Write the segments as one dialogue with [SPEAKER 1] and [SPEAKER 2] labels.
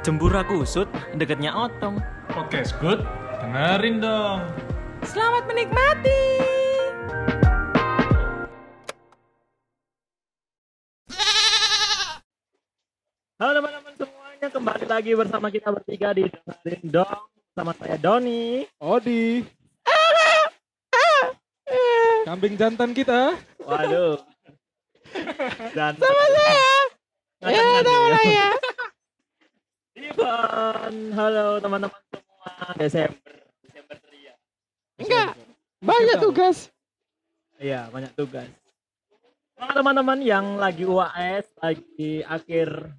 [SPEAKER 1] Jembura kusut deketnya otong.
[SPEAKER 2] Podcast good, dengerin dong.
[SPEAKER 1] Selamat menikmati. Halo teman-teman semuanya, kembali lagi bersama kita bertiga di Dengerin Dong. Sama saya Doni.
[SPEAKER 3] Odi. Kambing jantan kita.
[SPEAKER 1] Waduh. Dan sama saya. Ya, sama saya. Ivan. Halo teman-teman semua. Desember. Desember ceria.
[SPEAKER 4] Enggak, banyak tugas.
[SPEAKER 1] Iya, banyak tugas. Semangat teman-teman yang lagi UAS, lagi akhir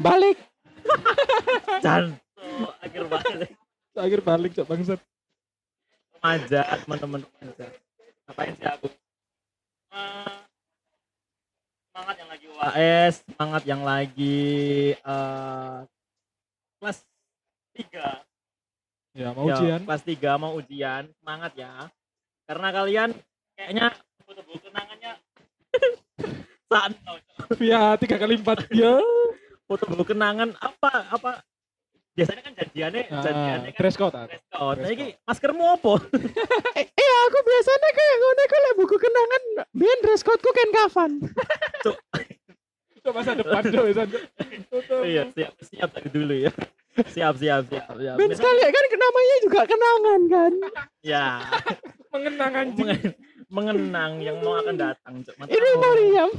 [SPEAKER 4] Balik.
[SPEAKER 1] dan akhir balik
[SPEAKER 3] Akhir balik cok bangsat.
[SPEAKER 1] remaja teman-teman remaja. Ngapain sih aku? Semangat yang lagi UAS, semangat yang lagi eh, kelas 3
[SPEAKER 3] Ya mau
[SPEAKER 1] Ya,
[SPEAKER 3] ujian.
[SPEAKER 1] kelas 3 mau ujian, semangat ya. Karena kalian kayaknya foto buku kenangannya saat
[SPEAKER 3] Ya tiga kali empat ya.
[SPEAKER 1] foto buku kenangan apa apa biasanya kan janjiannya
[SPEAKER 3] Ah,
[SPEAKER 1] janjiannya kan
[SPEAKER 3] dress code. ah.
[SPEAKER 1] dress code. Nah, iki maskermu apa?
[SPEAKER 4] Eh, iya, aku biasanya kayak ngono iku lek buku kenangan biyen dress code-ku kan kafan.
[SPEAKER 3] Cok masa depan. Tutup.
[SPEAKER 1] iya, siap siap dari dulu ya. Siap siap siap. siap.
[SPEAKER 4] Ben sekali kan namanya juga kenangan kan.
[SPEAKER 1] Ya,
[SPEAKER 3] Mengenang anjing.
[SPEAKER 1] mengen- mengenang yang mau akan datang. Cuk. Mantap.
[SPEAKER 4] Ini Meriam.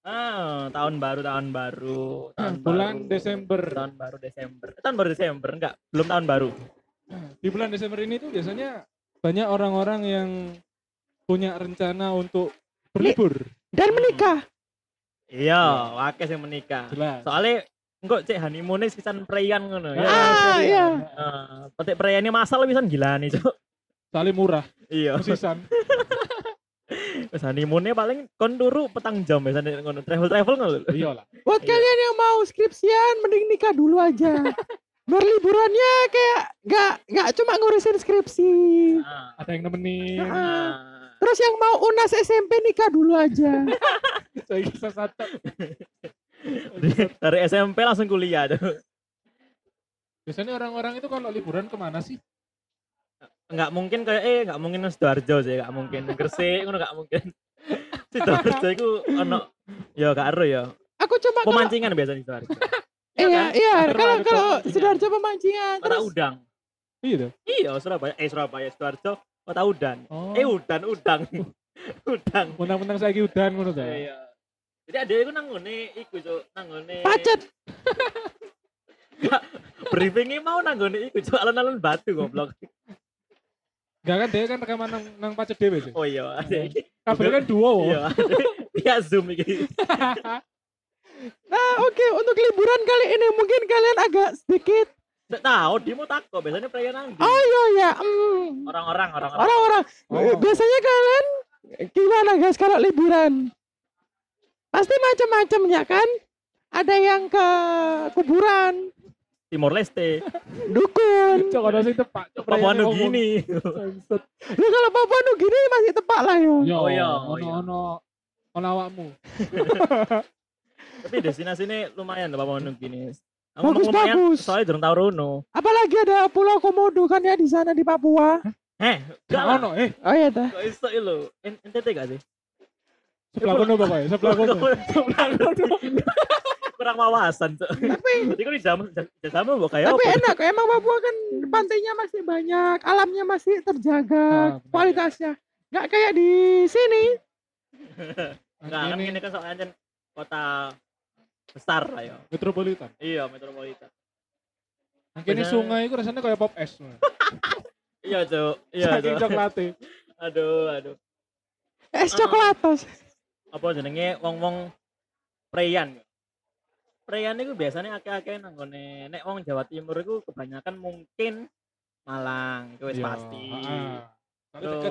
[SPEAKER 1] Ah, tahun baru tahun baru. Tahun
[SPEAKER 3] Bulan
[SPEAKER 1] baru.
[SPEAKER 3] Desember.
[SPEAKER 1] Tahun baru Desember. Tahun baru Desember enggak? Belum tahun baru.
[SPEAKER 3] Di bulan Desember ini tuh biasanya banyak orang-orang yang punya rencana untuk berlibur.
[SPEAKER 4] Dan menikah.
[SPEAKER 1] Iya, wakil yang menikah.
[SPEAKER 3] Jelas.
[SPEAKER 1] Soalnya enggak cek honeymoon sisan preyan ngono ya.
[SPEAKER 4] Ah, iya.
[SPEAKER 1] Heeh, petik preyan masal bisa gila nih, Cuk.
[SPEAKER 3] Soalnya murah.
[SPEAKER 1] Iya.
[SPEAKER 3] Sisan.
[SPEAKER 1] Wis honeymoonnya paling kon turu petang jam biasanya ngono travel-travel ngono.
[SPEAKER 3] Iya lah.
[SPEAKER 4] Buat
[SPEAKER 1] Iya.
[SPEAKER 4] kalian yang mau skripsian mending nikah dulu aja. Biar liburannya kayak nggak nggak cuma ngurusin skripsi.
[SPEAKER 1] Ah.
[SPEAKER 3] Ada yang nemenin.
[SPEAKER 4] Ah.
[SPEAKER 1] Ah.
[SPEAKER 4] Terus yang mau unas SMP nikah dulu aja.
[SPEAKER 3] Saya kisah satu.
[SPEAKER 1] Dari- SMP langsung kuliah tuh.
[SPEAKER 3] Biasanya orang-orang itu kalau liburan ke mana sih?
[SPEAKER 1] Enggak mungkin kayak eh enggak mungkin nang Sidoarjo sih, enggak mungkin Gresik ngono enggak mungkin. Sidoarjo iku ono ya gak ero ya.
[SPEAKER 4] Aku cuma kalau
[SPEAKER 1] Pemancingan biasa di Sidoarjo.
[SPEAKER 4] iya iya
[SPEAKER 1] Akhir
[SPEAKER 4] kalau
[SPEAKER 1] lalu
[SPEAKER 4] kalau
[SPEAKER 1] pemancingan.
[SPEAKER 4] sidoarjo pemancingan terus
[SPEAKER 1] udang.
[SPEAKER 3] Iya.
[SPEAKER 1] Iya, Surabaya. Eh Surabaya, Sidoarjo, Kota Udan.
[SPEAKER 3] Oh.
[SPEAKER 1] Eh udan, udang. udang.
[SPEAKER 3] Menang-menang saya udan ngono ta.
[SPEAKER 1] Iya. Jadi ada iku nang ngene iku cuk, nang ngene.
[SPEAKER 4] pacet.
[SPEAKER 1] Briefingnya mau nang ngene iku cuk, alon-alon batu goblok.
[SPEAKER 3] Enggak kan dia kan rekaman nang, nang pacet dhewe sih.
[SPEAKER 1] Oh iya, ada iki.
[SPEAKER 3] Kabel kan dua. wo.
[SPEAKER 1] Iya. Iya Zoom iki.
[SPEAKER 4] Nah, oke untuk liburan kali ini mungkin kalian agak sedikit
[SPEAKER 1] Nggak tahu, dia mau takut. Biasanya perayaan nang ndi?
[SPEAKER 4] Oh iya ya, hmm,
[SPEAKER 1] Orang-orang, orang-orang.
[SPEAKER 4] orang-orang.
[SPEAKER 3] Oh.
[SPEAKER 4] Biasanya kalian gimana guys kalau liburan? Pasti macam-macam ya kan? Ada yang ke kuburan,
[SPEAKER 1] Timor Leste,
[SPEAKER 4] dukun.
[SPEAKER 3] Cok ada sing tepak. Cok
[SPEAKER 1] Papua. Nugini.
[SPEAKER 4] Lu kalau Papua Nugini masih tepak lah yo.
[SPEAKER 3] Yo,
[SPEAKER 1] Oh iya, oh
[SPEAKER 3] ono
[SPEAKER 1] iya.
[SPEAKER 3] ono ono awakmu.
[SPEAKER 1] Tapi destinasi ini lumayan Papua Nugini.
[SPEAKER 4] Bagus,
[SPEAKER 1] lumayan,
[SPEAKER 4] bagus.
[SPEAKER 1] soalnya durung tau rono.
[SPEAKER 4] Apalagi ada Pulau Komodo kan ya di sana di Papua.
[SPEAKER 1] Eh,
[SPEAKER 3] Gak ono eh
[SPEAKER 4] Oh iya dah.
[SPEAKER 1] Kok iso lho? NTT gak sih?
[SPEAKER 3] Sebelah kono Bapak ya, sebelah kono. Sebelah kono.
[SPEAKER 1] Kurang wawasan, Cuk.
[SPEAKER 4] Tapi
[SPEAKER 1] Jadi kok di zaman di zaman kayak
[SPEAKER 4] tapi
[SPEAKER 1] apa?
[SPEAKER 4] enak emang Papua kan pantainya masih banyak, alamnya masih
[SPEAKER 3] Ah,
[SPEAKER 4] terjaga
[SPEAKER 3] benar.
[SPEAKER 4] kualitasnya. Nggak kayak di sini.
[SPEAKER 1] Enggak, kan
[SPEAKER 3] Ini
[SPEAKER 1] kan soalnya kan kota besar lah ya.
[SPEAKER 3] metropolitan.
[SPEAKER 1] Iya, metropolitan.
[SPEAKER 3] Ini
[SPEAKER 1] Bener.
[SPEAKER 3] sungai itu rasanya kayak pop es.
[SPEAKER 1] Iya, Cuk. Iya,
[SPEAKER 3] Saking
[SPEAKER 1] Cuk.
[SPEAKER 3] coklatnya.
[SPEAKER 1] Aduh, aduh.
[SPEAKER 4] Es
[SPEAKER 1] Ah.
[SPEAKER 4] coklatos.
[SPEAKER 1] Apa jenenge wong-wong preyan. Preyan itu biasanya akeh-akeh nang ngone nek wong Jawa Timur itu kebanyakan mungkin Malang, itu wis
[SPEAKER 3] Iya,
[SPEAKER 1] pasti.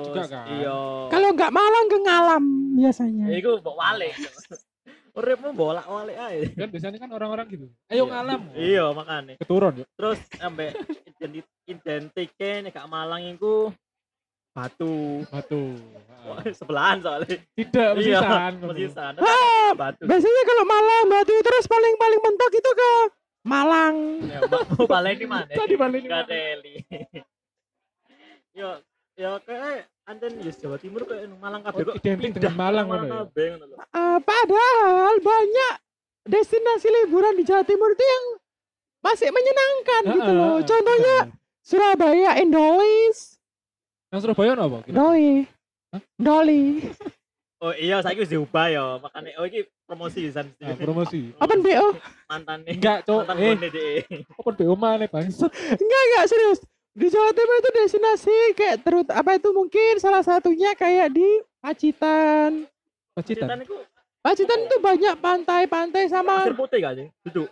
[SPEAKER 3] juga kan.
[SPEAKER 1] Iya.
[SPEAKER 4] Kalau nggak Malang ke Ngalam biasanya.
[SPEAKER 1] Ya iku mbok wale. Uripmu bolak-walik ae.
[SPEAKER 3] Kan biasanya kan orang-orang gitu. Ayo
[SPEAKER 1] Iya.
[SPEAKER 3] ngalam.
[SPEAKER 1] Iya, makanya.
[SPEAKER 3] Keturun ya.
[SPEAKER 1] Terus sampai identi identike nek gak Malang iku batu.
[SPEAKER 3] Batu.
[SPEAKER 1] Wah, sebelahan soalnya.
[SPEAKER 3] Tidak
[SPEAKER 1] Iya,
[SPEAKER 3] mesisan.
[SPEAKER 1] Mesisan.
[SPEAKER 4] Ah,
[SPEAKER 1] Batu.
[SPEAKER 4] biasanya kalau Malang batu terus paling paling mentok itu ke
[SPEAKER 1] Mbakmu baleni mana?
[SPEAKER 3] Tadi baleni
[SPEAKER 1] Gak
[SPEAKER 3] mana?
[SPEAKER 1] teli. Yo yo kayak anten yes Jawa Timur kayak nang Malang kabeh
[SPEAKER 3] Oh,
[SPEAKER 1] kok
[SPEAKER 3] identik dengan Malang ngono ya?
[SPEAKER 4] Ah, padahal banyak destinasi liburan di Jawa Timur itu yang masih menyenangkan gitu loh. Contohnya Surabaya, Indolis,
[SPEAKER 3] Yang Surabaya apa?
[SPEAKER 4] Doi, Doli,
[SPEAKER 1] Oh iya saiki wis diubah ya. Makane oh iki promosi pisan.
[SPEAKER 3] Nah, promosi.
[SPEAKER 4] Open BO.
[SPEAKER 1] Mantan
[SPEAKER 3] Enggak, Cok.
[SPEAKER 1] Mantan
[SPEAKER 3] Eh,
[SPEAKER 1] bone deh.
[SPEAKER 3] open BO mana, Bangsat?
[SPEAKER 4] Enggak, enggak serius. Di Jawa Timur itu destinasi kayak terut apa itu mungkin salah satunya kayak di Pacitan.
[SPEAKER 3] Pacitan.
[SPEAKER 1] Citan iku
[SPEAKER 4] Pacitan itu banyak pantai-pantai sama
[SPEAKER 1] pasir putih gak sih? Duduk.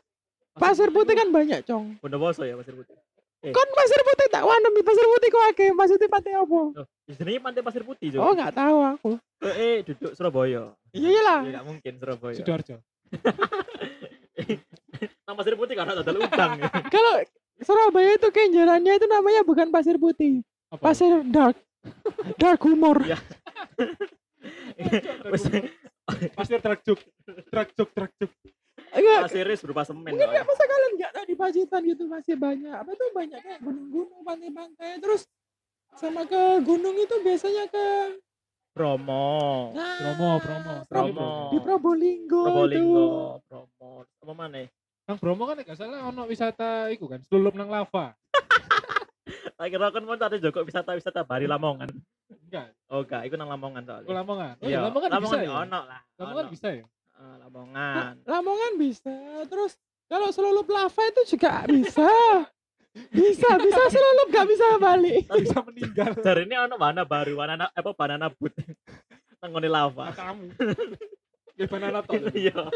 [SPEAKER 4] pasir putih kan banyak, Cong.
[SPEAKER 1] Bondowoso ya pasir putih.
[SPEAKER 4] Kon pasir putih tak wanem di pasir putih kok akeh. Maksudnya pantai apa?
[SPEAKER 1] Loh, jenenge pantai pasir putih,
[SPEAKER 4] Oh,
[SPEAKER 1] Jo.
[SPEAKER 4] enggak tahu aku.
[SPEAKER 1] Eh, eh, duduk Surabaya.
[SPEAKER 4] Iya iyalah.
[SPEAKER 1] Ya gak mungkin Surabaya.
[SPEAKER 3] Sidoarjo.
[SPEAKER 1] Nang pasir putih kan ada udang.
[SPEAKER 4] Kalau Surabaya itu kenjarannya itu namanya bukan pasir putih,
[SPEAKER 3] Apa?
[SPEAKER 4] pasir dark. Dark humor.
[SPEAKER 1] Ya.
[SPEAKER 3] Pasir trakjuk. Trakjuk, trakjuk.
[SPEAKER 4] Enggak,
[SPEAKER 1] pasiris berupa semen.
[SPEAKER 4] mungkin
[SPEAKER 1] soalnya.
[SPEAKER 4] nggak masa kalian nggak tahu di Pacitan gitu masih banyak. Apa tuh banyak kayak gunung-gunung, pantai-pantai. Terus sama ke gunung itu biasanya ke
[SPEAKER 1] Bromo.
[SPEAKER 4] nah,
[SPEAKER 3] Promo, promo.
[SPEAKER 1] Promo.
[SPEAKER 4] di Probolinggo,
[SPEAKER 1] Probolinggo,
[SPEAKER 4] itu.
[SPEAKER 1] Bromo. Apa mana?
[SPEAKER 3] Nang Bromo kan gak salah ono wisata iku kan, selulup nang lava.
[SPEAKER 1] Tak kira kan mau cari Joko wisata-wisata Bari Lamongan.
[SPEAKER 3] Enggak,
[SPEAKER 1] Oh enggak, itu nang Lamongan soalnya.
[SPEAKER 3] Lamongan. Oh,
[SPEAKER 1] Iya,
[SPEAKER 3] iya, Lamongan, bisa ya.
[SPEAKER 1] ono lah.
[SPEAKER 3] Lamongan
[SPEAKER 1] ono.
[SPEAKER 3] bisa ya.
[SPEAKER 1] Lamongan.
[SPEAKER 4] Lamongan bisa. Terus kalau selulup lava itu juga bisa. bisa, bisa selulup nggak bisa balik.
[SPEAKER 3] Bisa meninggal.
[SPEAKER 1] Dari ini ono mana baru, banana apa banana boot. Nang ngone lava.
[SPEAKER 3] Kamu. Ya banana tol.
[SPEAKER 1] Iya.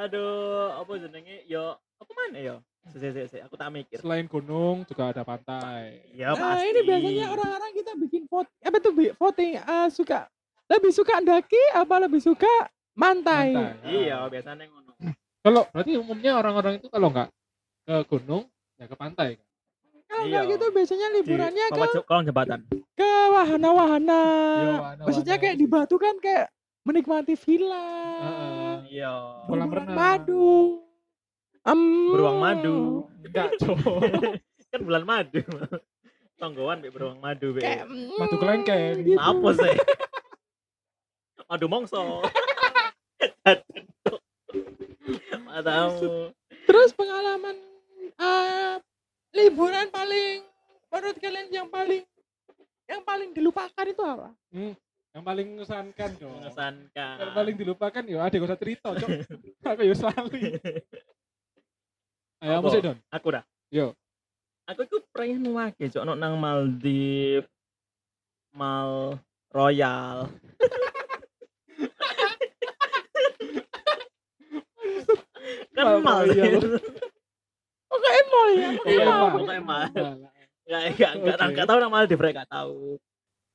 [SPEAKER 1] Aduh, apa jenenge? Yo, apa mana yo? Si, aku tak mikir.
[SPEAKER 3] Selain gunung juga ada pantai.
[SPEAKER 1] Ya
[SPEAKER 4] Nah,
[SPEAKER 1] pasti.
[SPEAKER 4] ini biasanya orang-orang kita bikin vote apa tuh voting eh, suka lebih suka daki apa lebih suka mantai.
[SPEAKER 3] Pantai.
[SPEAKER 1] Iya, biasanya ngono.
[SPEAKER 3] Kalau berarti umumnya orang-orang itu kalau nggak ke gunung ya ke pantai. kan?
[SPEAKER 4] Kalau
[SPEAKER 1] Iya.
[SPEAKER 4] kayak gitu biasanya liburannya
[SPEAKER 1] Di
[SPEAKER 4] ke
[SPEAKER 1] kolong jembatan.
[SPEAKER 4] ke wahana-wahana.
[SPEAKER 3] Iya,
[SPEAKER 4] Maksudnya kayak di Batu kan kayak menikmati villa.
[SPEAKER 3] Heeh.
[SPEAKER 1] Iya.
[SPEAKER 3] Kolam
[SPEAKER 4] bulan
[SPEAKER 3] renang.
[SPEAKER 4] madu. Em,
[SPEAKER 1] Beruang madu.
[SPEAKER 3] Enggak,
[SPEAKER 1] kan bulan madu. Tonggoan be beruang madu be.
[SPEAKER 4] Kayak mm,
[SPEAKER 3] Madu kelengkeng.
[SPEAKER 4] gitu.
[SPEAKER 1] Apa sih? Madu mongso. Matamu.
[SPEAKER 4] Terus pengalaman eh, liburan paling menurut kalian yang paling yang paling dilupakan itu apa?
[SPEAKER 3] Hmm, yang paling mengesankan dong.
[SPEAKER 1] Mengesankan.
[SPEAKER 3] Yang paling dilupakan ya ada gak usah cerita, Cok. Aku ya selalu. Ayo, sih, Don.
[SPEAKER 1] Aku dah.
[SPEAKER 3] Yo.
[SPEAKER 1] Aku itu pengen wake cok nang Maldives. Mal Royal. Kan
[SPEAKER 3] Mal
[SPEAKER 1] mal
[SPEAKER 3] Royal.
[SPEAKER 4] Oh emol ya? Kok
[SPEAKER 1] Iya,
[SPEAKER 4] emol?
[SPEAKER 1] pokoknya mal.
[SPEAKER 3] Nah,
[SPEAKER 1] Enggak enggak enggak
[SPEAKER 3] Oke.
[SPEAKER 1] enggak tahu nang Maldives rek enggak tahu.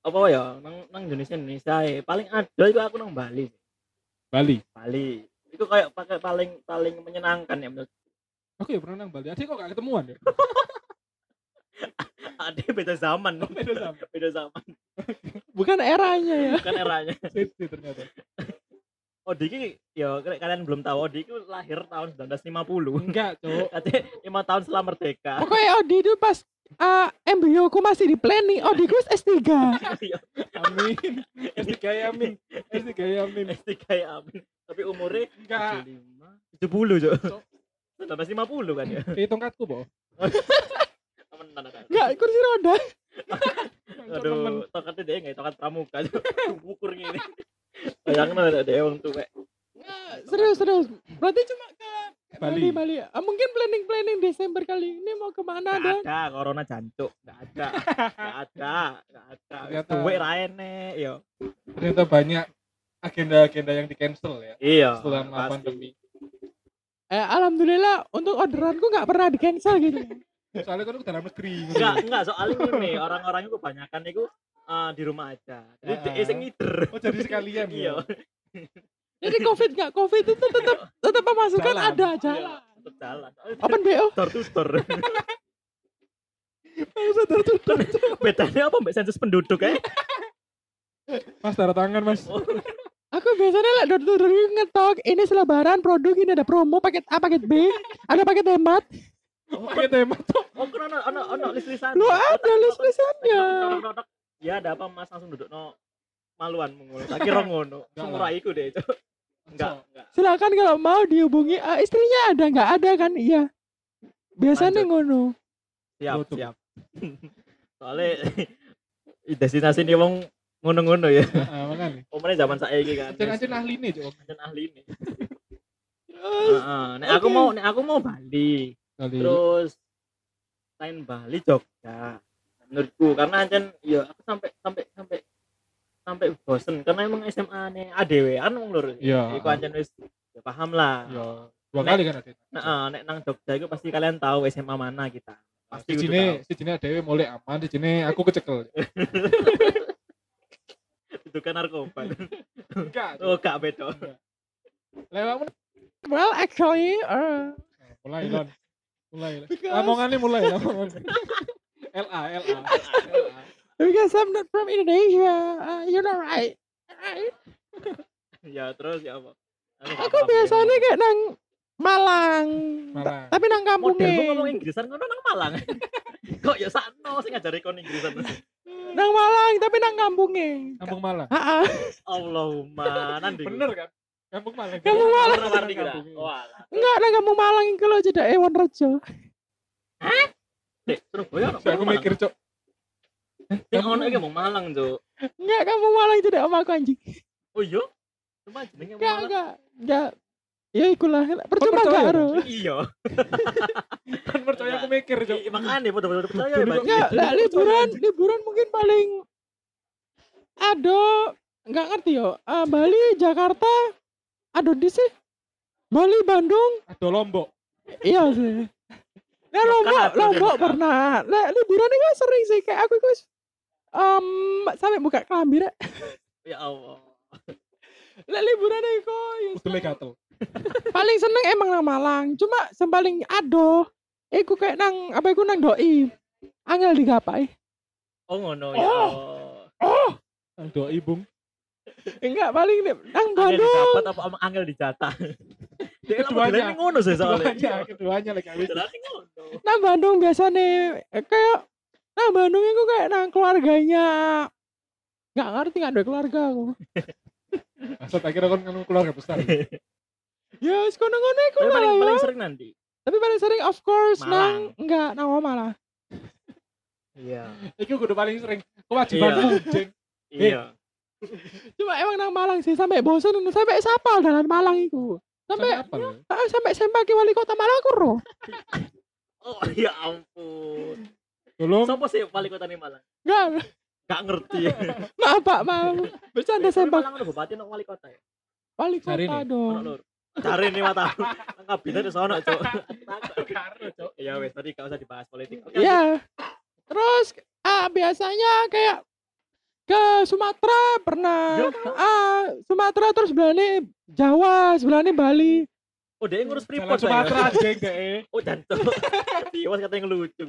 [SPEAKER 1] Apa ya nang nang Indonesia Indonesia ya. Paling ada itu aku nang Bali.
[SPEAKER 3] Bali.
[SPEAKER 1] Bali. Itu kayak pakai paling paling menyenangkan ya menurut.
[SPEAKER 3] Oke, pernah nang Bali. Adik kok gak ketemuan ya?
[SPEAKER 1] Ada beda zaman.
[SPEAKER 3] Beda zaman.
[SPEAKER 1] Beda zaman.
[SPEAKER 4] Bukan eranya ya.
[SPEAKER 1] Bukan eranya.
[SPEAKER 3] Sisi ternyata.
[SPEAKER 1] Odi ki ya kalian belum tahu Odi ki lahir tahun 1950.
[SPEAKER 3] Enggak, Cok.
[SPEAKER 1] Katanya lima tahun setelah merdeka.
[SPEAKER 4] Pokoknya Odi itu pas uh, embryoku masih di planning, Odi ku S3.
[SPEAKER 1] Iya,
[SPEAKER 3] Amin. S3 ya, Amin. S3 ya, Amin.
[SPEAKER 1] S3 ya amin. Tapi umurnya
[SPEAKER 3] Enggak.
[SPEAKER 1] 75, 70 jo.
[SPEAKER 3] Cok.
[SPEAKER 1] 1950 kan ya.
[SPEAKER 3] Kayak tongkatku, Bo.
[SPEAKER 1] Temenan ada.
[SPEAKER 4] Enggak, kursi roda.
[SPEAKER 1] Aduh, tongkatnya dia enggak tongkat pramuka. Ukur gini. Bayangin ada dia wong tuwek.
[SPEAKER 4] Nggak, serius, serius. Berarti cuma ke
[SPEAKER 3] Bali.
[SPEAKER 4] Bali. Ah, mungkin planning-planning Desember kali ini mau ke
[SPEAKER 1] mana
[SPEAKER 4] dan
[SPEAKER 1] ada corona jancuk, enggak ada. Enggak ada, enggak ada.
[SPEAKER 3] Ternyata-
[SPEAKER 1] Tuwek raene, yo.
[SPEAKER 3] Ternyata banyak agenda-agenda yang di cancel ya
[SPEAKER 1] Iya.
[SPEAKER 3] setelah
[SPEAKER 1] pasti.
[SPEAKER 3] pandemi.
[SPEAKER 4] eh, alhamdulillah untuk orderanku nggak pernah di cancel gitu.
[SPEAKER 3] Soalnya kan dalam negeri.
[SPEAKER 1] Enggak, enggak soalnya ini orang-orang itu kebanyakan itu eh, di rumah aja. Jadi dia sing ngider.
[SPEAKER 3] Oh jadi sekalian
[SPEAKER 1] Iya.
[SPEAKER 3] ya.
[SPEAKER 4] Jadi covid nggak covid itu tetap tetap pemasukan
[SPEAKER 3] Jalan.
[SPEAKER 4] ada
[SPEAKER 1] Iya,
[SPEAKER 4] jalan.
[SPEAKER 1] tetep jalan.
[SPEAKER 4] Open BO.
[SPEAKER 1] Door to door.
[SPEAKER 4] Bisa tertutup.
[SPEAKER 1] Bedanya apa mbak sensus penduduk eh?
[SPEAKER 3] Mas tanda tangan mas.
[SPEAKER 1] Oh,
[SPEAKER 4] Aku biasanya lah door to gitu ngetok ini selebaran produk ini ada promo paket A paket B ada paket hemat
[SPEAKER 3] Pakai tema tuh.
[SPEAKER 1] Oh, kan ono ono ono list-listan.
[SPEAKER 4] lu ada list listannya
[SPEAKER 1] Ya ada apa Mas langsung duduk no maluan mengulur. Tak kira ngono.
[SPEAKER 3] Enggak
[SPEAKER 1] Semurah iku deh, Cok. Enggak, enggak.
[SPEAKER 4] silakan kalau mau dihubungi Ah, istrinya ada nggak ada kan iya biasanya
[SPEAKER 1] Lanjut.
[SPEAKER 4] ngono
[SPEAKER 1] Siap,
[SPEAKER 3] Tutup.
[SPEAKER 1] siap. Soalnya destinasi ini wong ngono-ngono ya.
[SPEAKER 3] Heeh, makane.
[SPEAKER 1] Omane zaman saiki kan.
[SPEAKER 3] Ancen-ancen ahli nih, Cok.
[SPEAKER 1] Ancen ahli nih.
[SPEAKER 4] terus
[SPEAKER 1] Heeh, nek aku mau nek aku mau Bali.
[SPEAKER 3] Kali.
[SPEAKER 1] Terus lain Bali Jogja. Menurutku karena ancen ya aku sampai sampai sampai sampai bosen karena emang SMA nih ADW an wong lur.
[SPEAKER 3] Iya.
[SPEAKER 1] Iku ancen wis ya paham lah.
[SPEAKER 3] Ya, dua kali kan ada.
[SPEAKER 1] Nah, eh, nek nang Jogja itu pasti kalian tahu SMA mana kita. Pasti
[SPEAKER 3] Di sini, di sini ada mulai aman, di sini aku kecekel.
[SPEAKER 1] itu kan narkoba.
[SPEAKER 3] Enggak.
[SPEAKER 1] oh, gak beda.
[SPEAKER 3] Lewat
[SPEAKER 4] well actually uh,
[SPEAKER 3] mulai lon. Mulai.
[SPEAKER 4] Because-
[SPEAKER 3] Lamongannya mulai, lamongan. LA, LA. LA.
[SPEAKER 4] because I'm not from Indonesia uh, you know right right
[SPEAKER 1] ya terus ya apa?
[SPEAKER 4] aku biasanya kayak nang Malang,
[SPEAKER 3] Malang.
[SPEAKER 4] tapi nang kampungnya
[SPEAKER 1] modelmu ngomong Inggrisan ngono nang Malang. Kok ya sakno sing ngajari kon Inggrisan.
[SPEAKER 4] nang Malang tapi nang kampungnya
[SPEAKER 3] Kampung Malang.
[SPEAKER 4] Ah.
[SPEAKER 1] Allahumma nanti.
[SPEAKER 3] Bener kan? Kampung Malang.
[SPEAKER 4] Kampung Malang.
[SPEAKER 1] Kira. Walah.
[SPEAKER 4] enggak nang kampung Malang loh jadi Ewan Rejo
[SPEAKER 1] Dek, Surabaya ono.
[SPEAKER 3] Aku mikir, Cok.
[SPEAKER 1] Sing ono iki mau Malang, Cuk.
[SPEAKER 4] enggak kampung Malang jadi om aku anjing
[SPEAKER 1] Oh iya. Cuma jenenge
[SPEAKER 4] enggak
[SPEAKER 1] Malang.
[SPEAKER 4] enggak enggak ya ikulah percuma
[SPEAKER 3] percaya
[SPEAKER 4] enggak
[SPEAKER 3] dong?
[SPEAKER 4] ro
[SPEAKER 1] Iya.
[SPEAKER 3] Kan percaya aku mikir, Cok.
[SPEAKER 1] Iya, Makanya padha-padha percaya ya,
[SPEAKER 4] enggak lah liburan liburan mungkin paling ada enggak ngerti yo Ah, Bali Jakarta ada di sih Bali Bandung
[SPEAKER 3] Ada Lombok.
[SPEAKER 4] iya sih Nah, Lombok, Lombok pernah. Nah, liburan itu sering sih kayak aku itu um, sampai buka kelambi rek.
[SPEAKER 1] Ya Allah.
[SPEAKER 4] Lah liburan itu ya
[SPEAKER 3] Udah gatel.
[SPEAKER 4] paling seneng emang nang Malang. Cuma yang paling ado iku kayak nang apa iku nang doi. Angel digapai.
[SPEAKER 1] Oh ngono ya.
[SPEAKER 4] Oh.
[SPEAKER 1] Allah.
[SPEAKER 3] Ada ibung.
[SPEAKER 4] Enggak paling nih, nang
[SPEAKER 1] Angel
[SPEAKER 4] Bandung.
[SPEAKER 1] didapat apa ama angel dijatah? Dia
[SPEAKER 3] Keduanya.
[SPEAKER 1] ngono sih soalnya.
[SPEAKER 3] Keduanya, keduanya lagi
[SPEAKER 1] ngono.
[SPEAKER 4] Nang Bandung biasa nih kayak nang Bandung itu kayak nang keluarganya nggak ngerti nggak ada keluarga aku.
[SPEAKER 3] Maksud akhirnya kan kan keluarga besar.
[SPEAKER 4] Ya, sekono-kono iku
[SPEAKER 1] Tapi
[SPEAKER 4] lah
[SPEAKER 1] paling
[SPEAKER 4] ya.
[SPEAKER 1] paling sering nanti.
[SPEAKER 4] Tapi paling sering of course
[SPEAKER 1] Malang.
[SPEAKER 4] nang enggak nang Malang.
[SPEAKER 1] Iya.
[SPEAKER 3] Itu kudu paling sering. Kewajibanmu, Jeng.
[SPEAKER 1] Iya.
[SPEAKER 4] Cuma emang nang Malang sih sampai bosan sampai sapal dalan Malang iku. Sampai
[SPEAKER 3] apa
[SPEAKER 4] ah, sampai sempaki wali kota Malang aku roh.
[SPEAKER 1] Oh ya ampun.
[SPEAKER 3] Tolong.
[SPEAKER 1] Sopo sih wali kota nih Malang?
[SPEAKER 4] Enggak,
[SPEAKER 1] Gak ngerti.
[SPEAKER 4] maaf Pak, maaf. Bercanda
[SPEAKER 1] Tapi
[SPEAKER 4] sempak
[SPEAKER 1] Malang ada bupati no wali kota ya.
[SPEAKER 4] wali
[SPEAKER 3] Cari
[SPEAKER 4] kota
[SPEAKER 3] nih.
[SPEAKER 1] Ono
[SPEAKER 4] dong.
[SPEAKER 1] Cari nih mata. Kabinet di sono, Cuk.
[SPEAKER 3] Karo, Cok.
[SPEAKER 1] Ya wes tadi gak usah dibahas politik. Oke,
[SPEAKER 4] Iya. Terus ah biasanya kayak ke Sumatera pernah.
[SPEAKER 1] Ya.
[SPEAKER 4] Ah, Sumatera terus belani Jawa, sebelahnya Bali.
[SPEAKER 1] Oh, dia ngurus Freeport
[SPEAKER 3] Sumatera,
[SPEAKER 1] saya.
[SPEAKER 3] Jeng, deh.
[SPEAKER 1] Oh, jantung. Tiwas katanya ngelucu.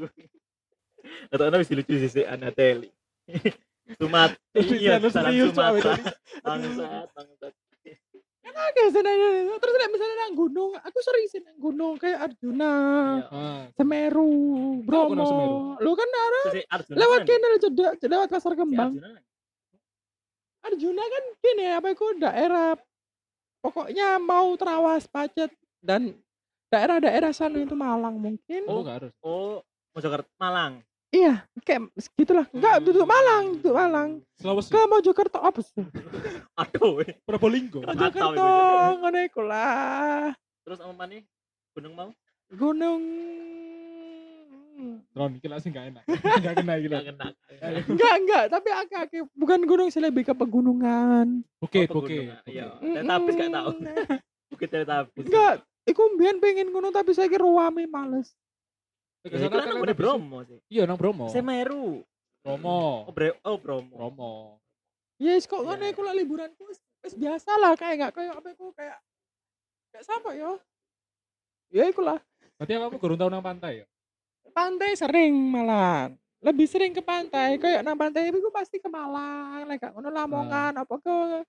[SPEAKER 1] Atau ana wis lucu sih si Anateli. Sumat. Iya,
[SPEAKER 3] Lu
[SPEAKER 1] salam
[SPEAKER 3] serius, Cok,
[SPEAKER 1] Sumatera. Bangsat, bangsat.
[SPEAKER 4] Oke, senang Terus nek misalnya nang gunung, aku sering sih nang gunung kayak Arjuna,
[SPEAKER 1] Iya.
[SPEAKER 3] Ah,
[SPEAKER 4] Semeru? Bromo. Lu kan ada lewat
[SPEAKER 1] kan?
[SPEAKER 4] kene cedek lewat pasar
[SPEAKER 1] Si
[SPEAKER 4] kembang.
[SPEAKER 1] Arjuna kan?
[SPEAKER 4] Arjuna kan gini apa itu daerah pokoknya mau terawas pacet dan daerah-daerah sana itu Malang mungkin.
[SPEAKER 3] oh, enggak harus.
[SPEAKER 1] Oh, Mojokerto, Malang.
[SPEAKER 4] Iya, kayak gitulah. Enggak,
[SPEAKER 1] Hmm.
[SPEAKER 4] duduk Malang, duduk Malang.
[SPEAKER 3] Sulawesi.
[SPEAKER 4] Ke Mojokerto apa sih?
[SPEAKER 1] Aduh.
[SPEAKER 3] Probolinggo.
[SPEAKER 4] Mojokerto ngono iku lah.
[SPEAKER 1] Terus apa mana? Gunung mau?
[SPEAKER 4] Gunung
[SPEAKER 3] Ron, iki sih enggak enak. Enggak kena iki
[SPEAKER 1] Gak
[SPEAKER 3] lho.
[SPEAKER 1] kena.
[SPEAKER 4] enggak enggak tapi agak bukan gunung sih lebih ke pegunungan
[SPEAKER 3] Bukit,
[SPEAKER 1] Oh,
[SPEAKER 3] bukit.
[SPEAKER 1] pegunungan. Iya.
[SPEAKER 3] bukit.
[SPEAKER 1] Teletubbies gak tahu. Bukit Teletubbies.
[SPEAKER 4] enggak iku mbiyen pengen gunung tapi saya kira ruame males
[SPEAKER 1] Ya, itu
[SPEAKER 3] kan
[SPEAKER 1] kan Bromo sih.
[SPEAKER 3] Iya, nang Bromo.
[SPEAKER 1] Semeru.
[SPEAKER 3] Bromo.
[SPEAKER 1] Oh, Bre oh Bromo.
[SPEAKER 3] Bromo.
[SPEAKER 4] Yes, kok ngono
[SPEAKER 1] Iya.
[SPEAKER 4] iku lah liburanku wis wis biasa lah kayak enggak kayak apa iku kayak kayak sama ya. Ya iku lah.
[SPEAKER 3] Berarti kamu kurang tahu nang pantai ya?
[SPEAKER 4] Pantai sering malah. Lebih sering ke pantai, kayak nang pantai iku pasti ke Malang, lek gak ngono Lamongan apa ke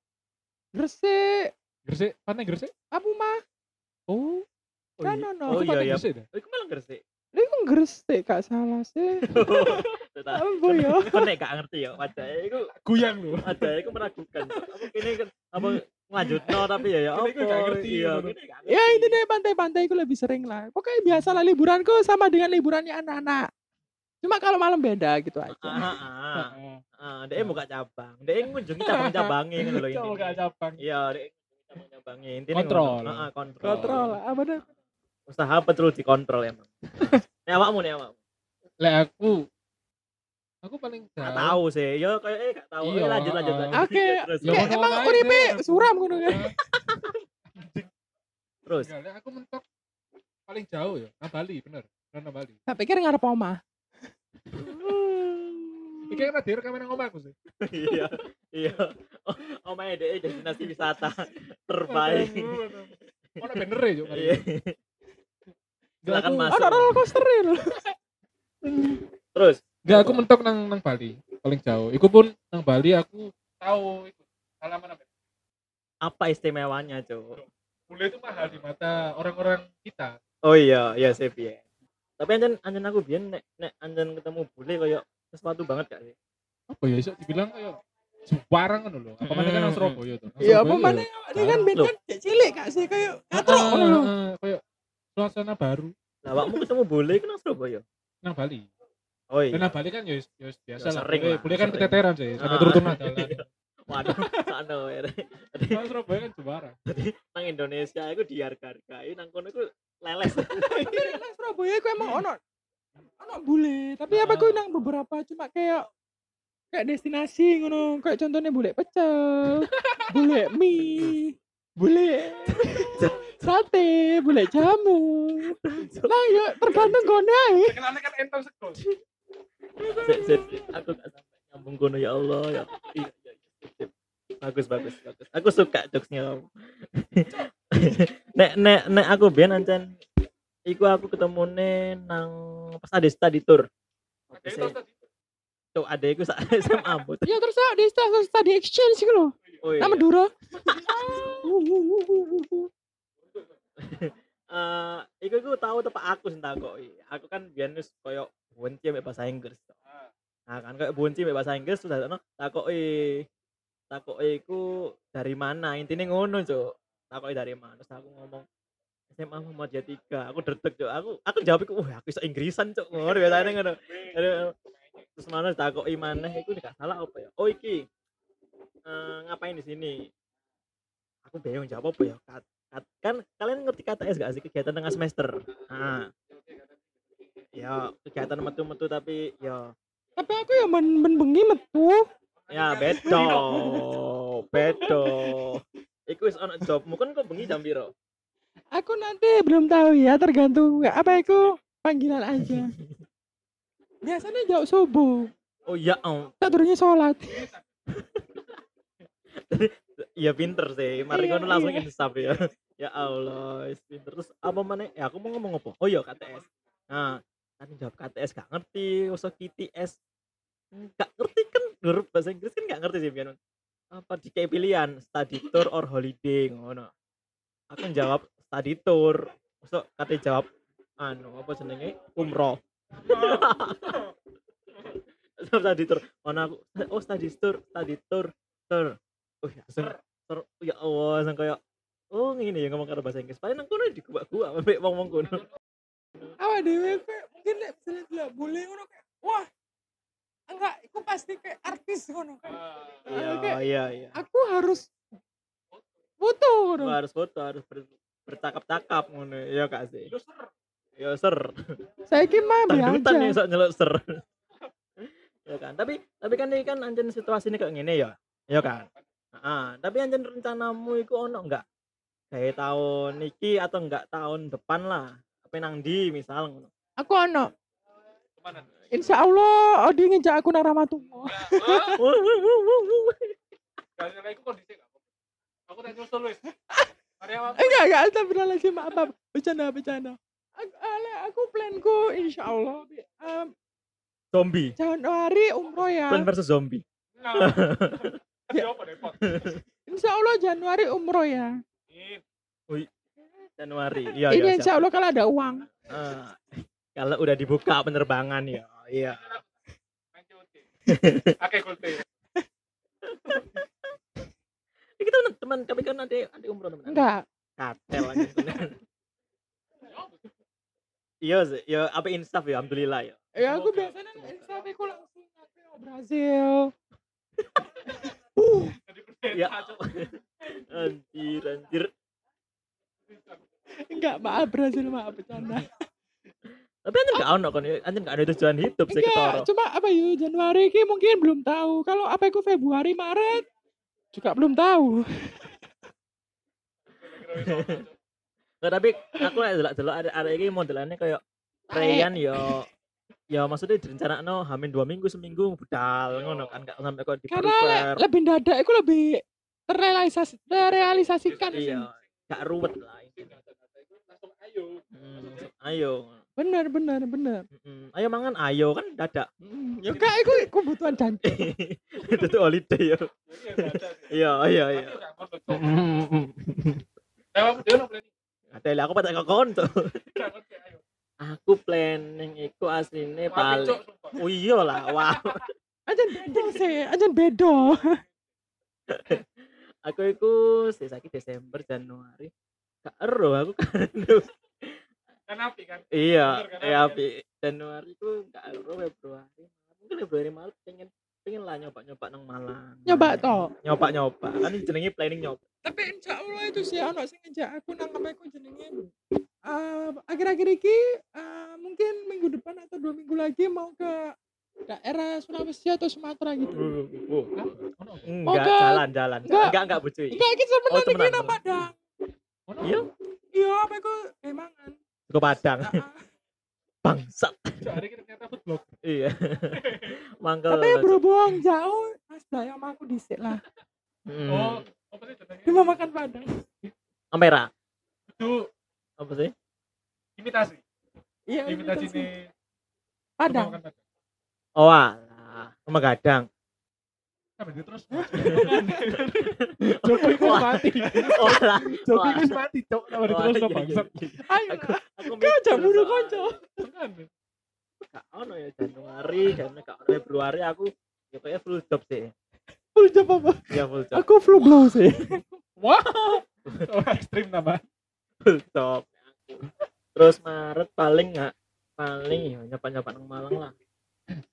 [SPEAKER 4] Gresik,
[SPEAKER 3] Gresik, pantai Gresik.
[SPEAKER 4] apa mah?
[SPEAKER 3] Oh. Oh,
[SPEAKER 4] Kan
[SPEAKER 3] iya.
[SPEAKER 2] Oh, iya,
[SPEAKER 3] pantai
[SPEAKER 2] iya.
[SPEAKER 3] Gresik dah.
[SPEAKER 1] Oh, iku malah Gresik.
[SPEAKER 4] Ini kan Gresik gak salah sih.
[SPEAKER 1] Tetap.
[SPEAKER 4] Apa ya?
[SPEAKER 1] Kau nek gak ngerti ya, wajahnya iku
[SPEAKER 3] Guyang lu.
[SPEAKER 1] wajahnya iku meragukan. Aku kini kan apa lanjutno tapi ya ya apa?
[SPEAKER 3] iku gak ngerti,
[SPEAKER 1] Iya, gak ngerti.
[SPEAKER 4] Ya intinya pantai-pantai itu lebih sering lah. Pokoknya biasa lah liburanku sama dengan liburannya anak-anak. Cuma kalau malam beda gitu aja.
[SPEAKER 1] ah, ah. Ah, dia buka cabang. Dia ngunjungi cabang-cabangnya ngono lho
[SPEAKER 3] Coba
[SPEAKER 1] intinya.
[SPEAKER 3] gak cabang.
[SPEAKER 1] Iya, dia ngunjungi cabang-cabangnya. Intinya
[SPEAKER 3] Kontrol.
[SPEAKER 1] Heeh, kontrol.
[SPEAKER 4] Kontrol apa?
[SPEAKER 1] Usaha betul dikontrol emang. Nek awakmu nih awakmu.
[SPEAKER 3] Lek aku aku paling
[SPEAKER 1] Gak tahu sih. Yo kayak eh gak tahu.
[SPEAKER 3] Iya,
[SPEAKER 1] lanjut lanjut lanjut.
[SPEAKER 4] Oke,
[SPEAKER 1] Terus
[SPEAKER 3] Ya, ngono
[SPEAKER 4] emang uripe suram ngono kan.
[SPEAKER 1] terus.
[SPEAKER 3] Lek aku mentok paling jauh ya, nang Bali, bener. Bener nang Bali.
[SPEAKER 4] Tak pikir ngarep omah.
[SPEAKER 3] Iki kan ada rekaman nang omahku sih.
[SPEAKER 1] Iya. Iya. Oh, deh destinasi wisata terbaik.
[SPEAKER 3] Ono bener ya, Juk.
[SPEAKER 1] Iya. Silakan
[SPEAKER 3] aku-
[SPEAKER 1] masuk.
[SPEAKER 4] Oh, roller coaster.
[SPEAKER 1] Terus.
[SPEAKER 3] Enggak, aku mentok nang nang Bali, paling jauh. Iku pun nang Bali aku tahu iku halaman apa.
[SPEAKER 1] Apa istimewanya, Cuk?
[SPEAKER 3] Bule itu mahal di mata orang-orang kita.
[SPEAKER 1] Oh iya, iya sih ya. Tapi anjen anjen aku biyen nek nek anjen ketemu bule koyo sesuatu banget gak sih?
[SPEAKER 3] Apa ya iso dibilang kayak sembarang ngono lho. Apa mana kan nang Surabaya tuh.
[SPEAKER 4] Iya, apa mana
[SPEAKER 3] ya.
[SPEAKER 4] ini kan kan cek cilik gak sih kayak
[SPEAKER 3] Ah,
[SPEAKER 4] katro ngono lho.
[SPEAKER 3] ah, kayak suasana baru
[SPEAKER 1] Lah awakmu ketemu bule ku nang Surabaya.
[SPEAKER 3] nang Bali.
[SPEAKER 1] Oh iya.
[SPEAKER 3] nang Bali kan ya ya wis biasa
[SPEAKER 1] Ya,
[SPEAKER 3] lah.
[SPEAKER 1] sering
[SPEAKER 3] Bule,
[SPEAKER 1] lah,
[SPEAKER 3] bule kan keteteran sih, sampai
[SPEAKER 1] Ah.
[SPEAKER 3] turun-turun dalan.
[SPEAKER 1] Waduh, sakno ya.
[SPEAKER 3] Nang Surabaya kan juara.
[SPEAKER 1] Nang Indonesia iku dihargai, nang kono iku leles.
[SPEAKER 4] Tapi nang Surabaya ku emang ono ono bule, tapi apa ku nang beberapa cuma kayak kayak destinasi ngono, kayak contohnya bule pecel, bule mie, bule sate, bule jamu. Lah ya tergantung gone ae.
[SPEAKER 3] Kenane kan entong sego.
[SPEAKER 1] Sip, sip, sip. Aku gak sampai nyambung kono ya Allah ya. Iya, iya, iya. Bagus, bagus, bagus. Aku suka jokesnya kamu. nek nek nek aku biyen ancen iku aku ketemune nang pas ada study tour.
[SPEAKER 3] Ada.
[SPEAKER 1] Tuh ada iku sak SMA bot.
[SPEAKER 4] Ya terus di studi study exchange gitu loh.
[SPEAKER 1] Oh iya.
[SPEAKER 4] Nama Dura.
[SPEAKER 1] Eh, iku iku tahu tepak aku sing takoki. Aku kan biyen wis koyo bunci ambek bahasa Inggris. Nah, kan koyo bunci ambek bahasa Inggris terus ono takoki. Takoki iku dari mana? Intine ngono, Cuk. Takoki dari mana? Terus aku ngomong SMA Muhammadiyah 3. Aku dretek, Cuk. Aku aku jawab iku, "Wah, aku iso Inggrisan, Cuk." Ngono biasane ngono. Terus mana takoki maneh iku gak salah apa ya? Oh, iki. Eh, ngapain di sini? Aku bingung jawab apa ya? Kan kalian ngerti KTS gak sih kegiatan tengah semester? Nah, ya kegiatan metu-metu tapi ya
[SPEAKER 4] Tapi aku ya men, men bengi metu.
[SPEAKER 1] ya bedo bedo iku wis ono jobmu kan kok bengi jam piro
[SPEAKER 4] Aku nanti belum tahu ya, tergantung apa itu panggilan aja. Biasanya jauh subuh,
[SPEAKER 1] oh ya om
[SPEAKER 4] tak turunnya sholat.
[SPEAKER 1] ya pinter sih mari
[SPEAKER 4] Iya,
[SPEAKER 1] ngono langsung
[SPEAKER 4] iya.
[SPEAKER 1] insaf ya ya Allah pinter. Terus apa mana ya aku mau ngomong apa? Oh iya KTS nah tadi jawab KTS gak ngerti. Usah KTS gak ngerti kan? Huruf bahasa Inggris kan gak ngerti sih biar apa kayak pilihan study tour or holiday? Ngono. Aku jawab study tour. Usah kate jawab anu apa jenenge? Umroh. Study tour. Mana aku oh study tour study tour tour. Oh ya tour. Ya Allah langsung kayak oh ini ya ngomong karo bahasa Inggris. Paling nang kono di gua gua ambek ngomong kono.
[SPEAKER 4] Awak dewe kayak mungkin nek misalnya dia boleh ngono kayak wah enggak, aku pasti kayak artis ngono kan.
[SPEAKER 1] iya iya iya.
[SPEAKER 4] Aku harus foto ngono.
[SPEAKER 1] Harus foto harus ber, bercakap-cakap ngono. Ya kak sih. Ya ser.
[SPEAKER 4] Saya ki mah
[SPEAKER 1] dangdutan nih sok nyeluk ser. Ya kan tapi tapi kan ini kan anjen situasi ini kayak gini ya. Ya kan ah tapi anjen rencanamu itu ono enggak kayak tahun iki atau enggak tahun depan lah apa nang di misal ngono
[SPEAKER 4] Aku ono. Insya Allah Odi ngejak aku nang Ramatullah.
[SPEAKER 3] Kalian kayak aku kondisi gak? Aku tak nyusul wis.
[SPEAKER 4] Enggak, enggak, astagfirullahaladzim, maaf, maaf. Bercanda, bercanda. Aku, aku planku insya Allah bi- em,
[SPEAKER 1] zombie
[SPEAKER 4] Januari umroh ya.
[SPEAKER 1] Plan versus zombie
[SPEAKER 3] Nah. Repot?
[SPEAKER 4] Insya Allah Januari umroh ya.
[SPEAKER 1] Januari. Iya,
[SPEAKER 4] Ini
[SPEAKER 1] iya.
[SPEAKER 4] insya. Allah kalau ada uang.
[SPEAKER 1] Eh, kalau udah dibuka penerbangan ya. Iya.
[SPEAKER 3] Oke,
[SPEAKER 1] kita teman tapi kan ada ada umroh teman.
[SPEAKER 4] Enggak.
[SPEAKER 1] Katel aja. bener. Iya ya apa insaf ya, alhamdulillah ya.
[SPEAKER 4] Ya aku biasanya Instagram aku langsung Brazil.
[SPEAKER 1] Ya. anjir, anjir.
[SPEAKER 4] Enggak, maaf Brazil, maaf bercanda.
[SPEAKER 1] Tapi anjir gak ono kan, anjir gak ada tujuan hidup sih ketoro.
[SPEAKER 4] Enggak, cuma apa yuk Januari ini mungkin belum tahu. Kalau apa itu Februari, Maret juga belum tahu.
[SPEAKER 1] Nggak, tapi aku lek delok-delok ada ada iki modelannya kayak Rayan yo ya maksudnya direncanakan hamin dua minggu seminggu budal ngono kan gak sampai kok di
[SPEAKER 4] Karena lebih dadak itu lebih terrealisasi terrealisasikan
[SPEAKER 1] iya gak ruwet lah
[SPEAKER 3] ayo.
[SPEAKER 1] Hmm, ayo.
[SPEAKER 4] Bener, bener, bener.
[SPEAKER 1] Mm, ayo mangan ayo kan dadak.
[SPEAKER 4] Hmm, Ya kak, itu kebutuhan jantung.
[SPEAKER 1] itu tuh holiday yo. Iya iya iya. Ada lah aku pada kokon tuh aku planning iku asline paling oh iya lah wow
[SPEAKER 4] Ajan bedo sih, ajan bedo.
[SPEAKER 1] aku iku sih sakit Desember Januari gak ero aku kan
[SPEAKER 3] Kan api kan?
[SPEAKER 1] iya
[SPEAKER 3] kan,
[SPEAKER 1] iya
[SPEAKER 3] Abi?
[SPEAKER 1] api Januari ku gak ero Februari mungkin Februari Maret pengen pengen lah nyoba nyoba nang Malang
[SPEAKER 4] Nyoba toh.
[SPEAKER 1] nyoba nyoba kan jenenge planning nyoba
[SPEAKER 4] Tapi insya Allah itu sih ono sing ngejak aku nang apa aku jenenge. Akhir-akhir ini eh, mungkin minggu depan atau dua minggu lagi mau ke daerah Sulawesi atau Sumatera gitu.
[SPEAKER 1] Uh, enggak
[SPEAKER 4] Oke.
[SPEAKER 1] jalan jalan
[SPEAKER 4] Enggak.
[SPEAKER 1] enggak enggak bucuy
[SPEAKER 4] Enggak, kita
[SPEAKER 1] Oh,
[SPEAKER 4] sebenarnya nang
[SPEAKER 1] temenan.
[SPEAKER 4] Padang.
[SPEAKER 1] iya
[SPEAKER 4] Iya, apa itu emangan.
[SPEAKER 1] ke Padang
[SPEAKER 4] Ah, ah.
[SPEAKER 1] bangsat
[SPEAKER 3] Hari ini ternyata food blog.
[SPEAKER 1] iya mangkel
[SPEAKER 4] Tapi berhubung jauh, Mas Daya sama aku disik lah.
[SPEAKER 1] Hmm.
[SPEAKER 3] Oh, apa sih
[SPEAKER 4] mau makan Padang.
[SPEAKER 1] Ampera
[SPEAKER 3] Itu
[SPEAKER 1] apa sih
[SPEAKER 3] imitasi.
[SPEAKER 4] Iya,
[SPEAKER 3] Imitasi
[SPEAKER 4] imitasi.
[SPEAKER 3] nih.
[SPEAKER 4] Padang.
[SPEAKER 3] Padang.
[SPEAKER 1] oh alah sama gadang
[SPEAKER 3] Sampai terus. Joko itu
[SPEAKER 1] Wah.
[SPEAKER 3] mati.
[SPEAKER 1] oh alah
[SPEAKER 3] Joko
[SPEAKER 1] Wah.
[SPEAKER 3] itu mati, Cok. Sampai terus
[SPEAKER 1] iya,
[SPEAKER 3] no
[SPEAKER 1] iya,
[SPEAKER 3] bangsat.
[SPEAKER 1] iya.
[SPEAKER 4] Ayo
[SPEAKER 1] aku
[SPEAKER 4] lah.
[SPEAKER 1] aku
[SPEAKER 4] Kau bunuh
[SPEAKER 1] soal-
[SPEAKER 4] konco.
[SPEAKER 3] Kan?
[SPEAKER 1] gak ono ya Januari dan gak ono Februari aku ya kayak full job sih
[SPEAKER 4] Full job apa?
[SPEAKER 1] ya full job
[SPEAKER 4] Aku flu blow sih.
[SPEAKER 3] Oh, ekstrim nama.
[SPEAKER 1] full job. Terus Maret paling nggak paling ya nyoba nyoba nang Malang lah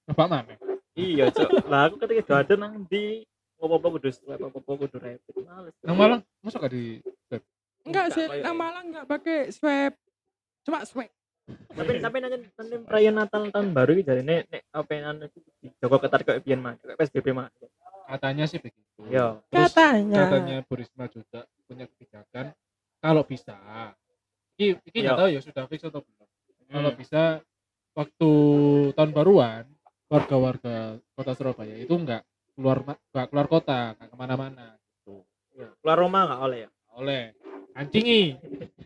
[SPEAKER 3] Apa mana?
[SPEAKER 1] iya cok lah aku ketika gak ada nang di apa-apa kudu swab apa-apa kudu rapid males
[SPEAKER 3] Nang Malang, masa gak di
[SPEAKER 4] Enggak sih,
[SPEAKER 1] kayak-
[SPEAKER 4] nang Malang enggak pakai swab. Cuma swab.
[SPEAKER 1] tapi tapi nanya nanti perayaan Natal tahun baru ini jadi nek nek apa yang itu di Joko ketar kayak pian mah kayak PSBB mah
[SPEAKER 3] Katanya sih begitu.
[SPEAKER 1] yo
[SPEAKER 3] Terus
[SPEAKER 4] Katanya.
[SPEAKER 3] katanya Bu Risma juga punya kebijakan kalau bisa. Ini ini nggak
[SPEAKER 1] Iya.
[SPEAKER 3] tahu ya sudah fix atau belum. Kalau
[SPEAKER 1] Hmm.
[SPEAKER 3] bisa waktu tahun baruan warga-warga kota Surabaya itu enggak keluar nggak keluar kota, nggak ke mana-mana.
[SPEAKER 1] Gitu. Keluar rumah nggak oleh ya
[SPEAKER 3] Nggak Oleh ancingi.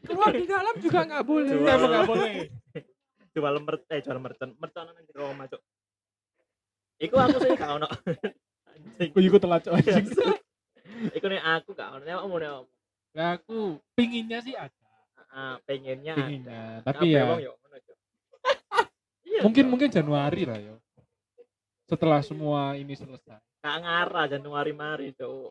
[SPEAKER 4] Keluar di dalam juga enggak boleh.
[SPEAKER 1] Jual.
[SPEAKER 3] Nggak boleh.
[SPEAKER 1] jual mer eh jual mercon mercon nang di rumah cok iku aku sih gak ono anjing
[SPEAKER 3] Aku juga telat cok, anjing.
[SPEAKER 1] iku nih aku gak ono nek omong nek
[SPEAKER 3] Nah, aku pinginnya sih ada,
[SPEAKER 1] ah pengennya ada.
[SPEAKER 3] Tapi ya
[SPEAKER 1] wong yo ngono, Cok. Iya,
[SPEAKER 3] mungkin mungkin Januari lah ya. Setelah semua ini selesai.
[SPEAKER 1] gak ngarah Januari mari cok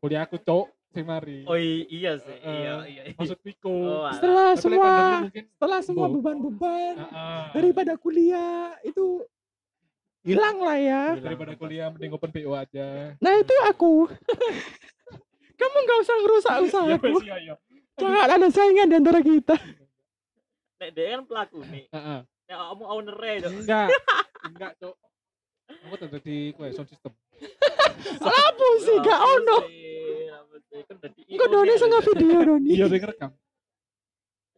[SPEAKER 3] Kuliah aku cok sing mari.
[SPEAKER 1] oh iya sih iya iya iya.
[SPEAKER 3] Maksud Piko.
[SPEAKER 1] oh, alah.
[SPEAKER 4] Setelah
[SPEAKER 3] Tapi
[SPEAKER 4] semua
[SPEAKER 3] mungkin
[SPEAKER 4] setelah semua beban-beban daripada kuliah itu hilang lah ya.
[SPEAKER 1] Hilang.
[SPEAKER 3] daripada kuliah mending open PO aja.
[SPEAKER 4] Nah itu aku. Kamu nggak usah ngerusak
[SPEAKER 3] Ya
[SPEAKER 4] usahaku.
[SPEAKER 3] iya iya.
[SPEAKER 4] Jangan ada saingan di antara kita.
[SPEAKER 1] nek dia kan pelaku nih
[SPEAKER 3] Heeh.
[SPEAKER 1] nek kamu owner e cok
[SPEAKER 3] Enggak. Enggak, Cok. Aku tetap di kue sound system.
[SPEAKER 4] Apa sih gak ono? Kok Doni sing video Doni?
[SPEAKER 3] Iya, sing rekam.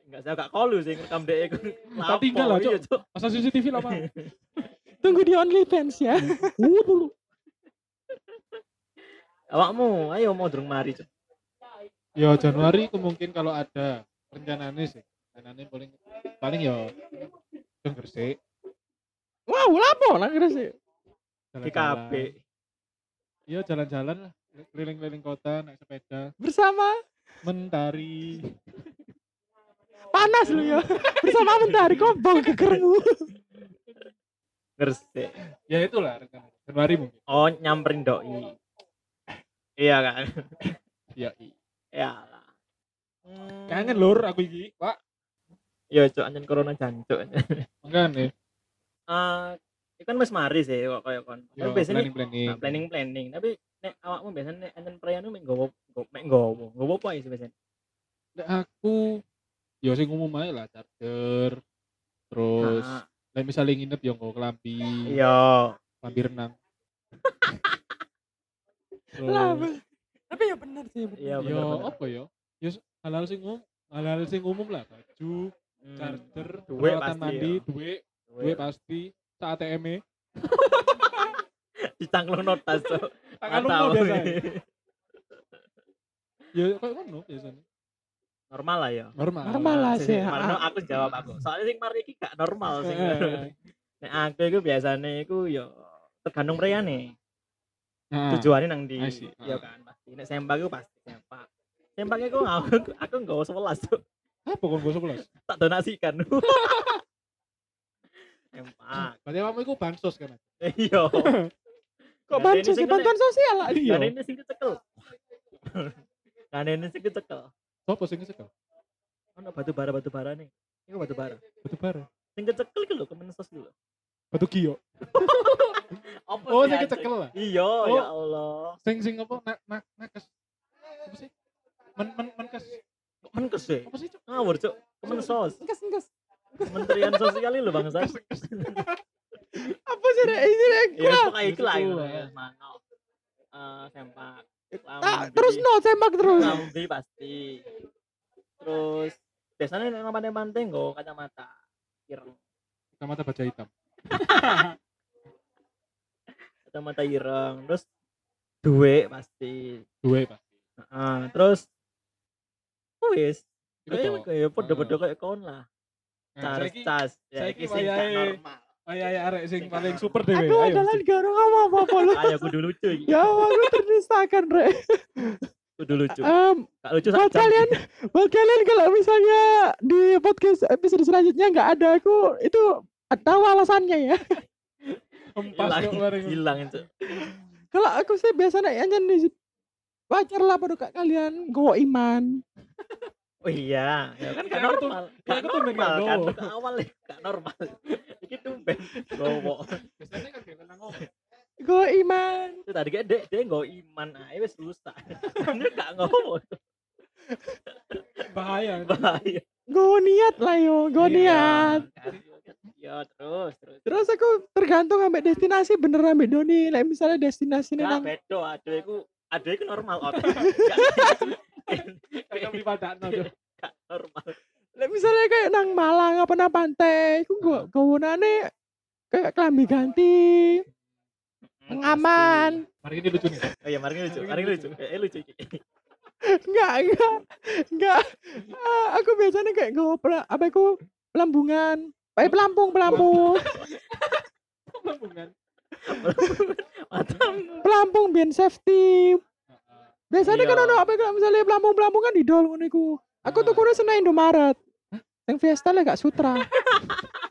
[SPEAKER 1] enggak saya gak kolu sih ngerekam dek iku
[SPEAKER 3] Tak tinggal lah, Cok.
[SPEAKER 1] iya cok
[SPEAKER 3] Masa CCTV lah, Pak.
[SPEAKER 4] Tunggu di OnlyFans ya.
[SPEAKER 1] awakmu ayo mau durung mari cok
[SPEAKER 3] Ya Januari kemungkin kalau ada rencananya sih. Rencananya paling paling ya yang Gresik,
[SPEAKER 4] Wow, lapo
[SPEAKER 1] di
[SPEAKER 3] jalan-jalan.
[SPEAKER 1] KB
[SPEAKER 3] Iya, jalan-jalan lah. keliling-keliling kota naik sepeda
[SPEAKER 4] bersama
[SPEAKER 3] mentari
[SPEAKER 4] panas lu ya bersama mentari kobong kekermu
[SPEAKER 1] Gresik.
[SPEAKER 3] ya itulah rencana Januari mungkin
[SPEAKER 1] Oh, nyamperin doi. Iya kan?
[SPEAKER 3] ya i-
[SPEAKER 1] Iya lah. Hmm.
[SPEAKER 3] kangen lur aku iki pak
[SPEAKER 1] Iya, cok anjen corona jancuk.
[SPEAKER 3] enggak nih
[SPEAKER 1] Eh, itu kan wis mari sih kok koyo kon. Tapi biasanya
[SPEAKER 3] planning planning
[SPEAKER 1] nah, planning planning, tapi nek awakmu biasanya nek anjen perayaan mek nggowo nggo- mek nggowo. Nggowo apa sih biasanya?
[SPEAKER 3] Nek aku yo sing umum aja lah charger terus
[SPEAKER 1] Ah,
[SPEAKER 3] lain misalnya nginep yo nggo kelambi
[SPEAKER 1] Iya.
[SPEAKER 3] kelambi renang
[SPEAKER 4] lah tapi ya bener sih bener.
[SPEAKER 1] Iya,
[SPEAKER 3] yo apa yo yo hal-hal sing umum hal-hal sing umum lah baju
[SPEAKER 1] Hmm.
[SPEAKER 3] charger
[SPEAKER 1] Duit pasti,
[SPEAKER 3] mandi
[SPEAKER 1] yo.
[SPEAKER 3] duit
[SPEAKER 1] Duit.
[SPEAKER 3] pasti saat ATM -e.
[SPEAKER 1] Notas Mantap.
[SPEAKER 3] mau biasa ya kayak ngono biasanya
[SPEAKER 1] Normal lah ya.
[SPEAKER 3] normal
[SPEAKER 4] Normal lah sih.
[SPEAKER 1] Marno aku jawab aku. Soalnya sing mari iki gak normal sing.
[SPEAKER 3] Eh,
[SPEAKER 1] Nek aku iku biasane iku yo tergantung perayaan
[SPEAKER 3] nah,
[SPEAKER 1] tujuannya nang di
[SPEAKER 3] Ah.
[SPEAKER 1] kan nek sempak itu pasti sempak sempak itu aku aku nggak usah sebelas tuh
[SPEAKER 3] apa kon gue sebelas?
[SPEAKER 1] Tak donasikan. Sempak
[SPEAKER 3] berarti kamu itu bansos kan?
[SPEAKER 1] Iya.
[SPEAKER 4] Kok
[SPEAKER 1] Gak ini
[SPEAKER 4] sih bantuan sosial lah.
[SPEAKER 3] Iya.
[SPEAKER 1] kan ini sing kecekel kan ini sing kecekel
[SPEAKER 3] Sopo sing kesekel
[SPEAKER 1] ono batu bara batu bara nih. Itu batu bara?
[SPEAKER 3] Batu bara.
[SPEAKER 1] Sing kecekel itu lho kemensos dulu
[SPEAKER 3] batu kio.
[SPEAKER 1] Apa
[SPEAKER 3] oh sing
[SPEAKER 1] anjing?
[SPEAKER 3] kecekel lah.
[SPEAKER 1] Iya
[SPEAKER 3] Oh.
[SPEAKER 1] ya Allah.
[SPEAKER 3] Sing sing apa? Nak nak nakes. Apa sih? Men men menkes.
[SPEAKER 1] Menkes sih
[SPEAKER 3] apa sih Cuk?
[SPEAKER 1] ngawur cuk. Kemensos
[SPEAKER 4] engkes engkes
[SPEAKER 1] kementerian sosial itu
[SPEAKER 3] Menkes, menkes.
[SPEAKER 4] apa sih rek? Ini rek
[SPEAKER 1] ya suka iku lah
[SPEAKER 3] Itu
[SPEAKER 1] ya mano Eh, sempak
[SPEAKER 4] tak
[SPEAKER 1] Lambi.
[SPEAKER 4] terus no semak terus.
[SPEAKER 1] Lambi pasti. Terus biasanya nek pantai pantai nggo kacamata. Ireng.
[SPEAKER 3] Kacamata baja hitam
[SPEAKER 1] kacamata ireng terus duit pasti.
[SPEAKER 3] Dua pasti.
[SPEAKER 1] Heeh, terus wis.
[SPEAKER 3] Iku
[SPEAKER 1] kayak podo-podo kayak kon lah.
[SPEAKER 3] Nah,
[SPEAKER 1] cas
[SPEAKER 3] saiki
[SPEAKER 1] cas. Ya iki sing normal.
[SPEAKER 3] ayo ayo arek sing paling super dewe
[SPEAKER 4] aku
[SPEAKER 3] ayo
[SPEAKER 4] adalah
[SPEAKER 3] mesti.
[SPEAKER 4] negara ngomong apa apa lu.
[SPEAKER 1] Ayo kudu lucu iki.
[SPEAKER 4] Ya aku ternistakan rek.
[SPEAKER 1] Kudu lucu.
[SPEAKER 4] Em,
[SPEAKER 1] gak lucu
[SPEAKER 4] buat kalian buat kalian kalau misalnya di podcast episode selanjutnya nggak ada aku itu tahu alasannya ya?
[SPEAKER 3] Empas
[SPEAKER 1] hilang hilang itu.
[SPEAKER 4] Kalau aku sih biasanya aja nih wajar lah pada kak kalian gowo iman.
[SPEAKER 1] Oh iya ya kan gak
[SPEAKER 3] Ya, tuh-
[SPEAKER 1] normal.
[SPEAKER 3] ya,
[SPEAKER 1] gak normal
[SPEAKER 3] gak
[SPEAKER 1] kan? Awal gak normal. Iki tumben gowo.
[SPEAKER 3] Biasanya kan
[SPEAKER 4] gowo. Iman.
[SPEAKER 1] Itu tadi kayak dek dia nggak iman. Aja wes susah ini gak ngomong
[SPEAKER 3] bahaya.
[SPEAKER 1] Bahaya.
[SPEAKER 4] Gowo niat lah yo gowo
[SPEAKER 1] Iya,
[SPEAKER 4] niat.
[SPEAKER 1] kan. Ya terus terus
[SPEAKER 4] terus aku tergantung ambek destinasi bener ambek Doni. Like misalnya destinasi
[SPEAKER 1] Gak
[SPEAKER 4] nang
[SPEAKER 1] bedo aduh iku aduh iku normal
[SPEAKER 3] di padakno Cuk.
[SPEAKER 1] gak normal.
[SPEAKER 4] Like misalnya kayak nang Malang apa nang pantai aku gak gawonane kayak kelambi ganti. Pengaman
[SPEAKER 3] hari ini lucu nih
[SPEAKER 1] oh iya mari lucu mari lucu. eh lucu iki.
[SPEAKER 4] Enggak enggak enggak. Ah, aku biasanya kayak pela- apa aku pelambungan eh pelampung pelampung.
[SPEAKER 1] Mantap
[SPEAKER 4] pelampung biar safety. Biasanya kan
[SPEAKER 1] Iya.
[SPEAKER 4] ono apa misalnya pelampung pelampung kan didol ngono iku. Aku tuh kurang seneng Indomaret. Yang Fiesta lah gak Sutra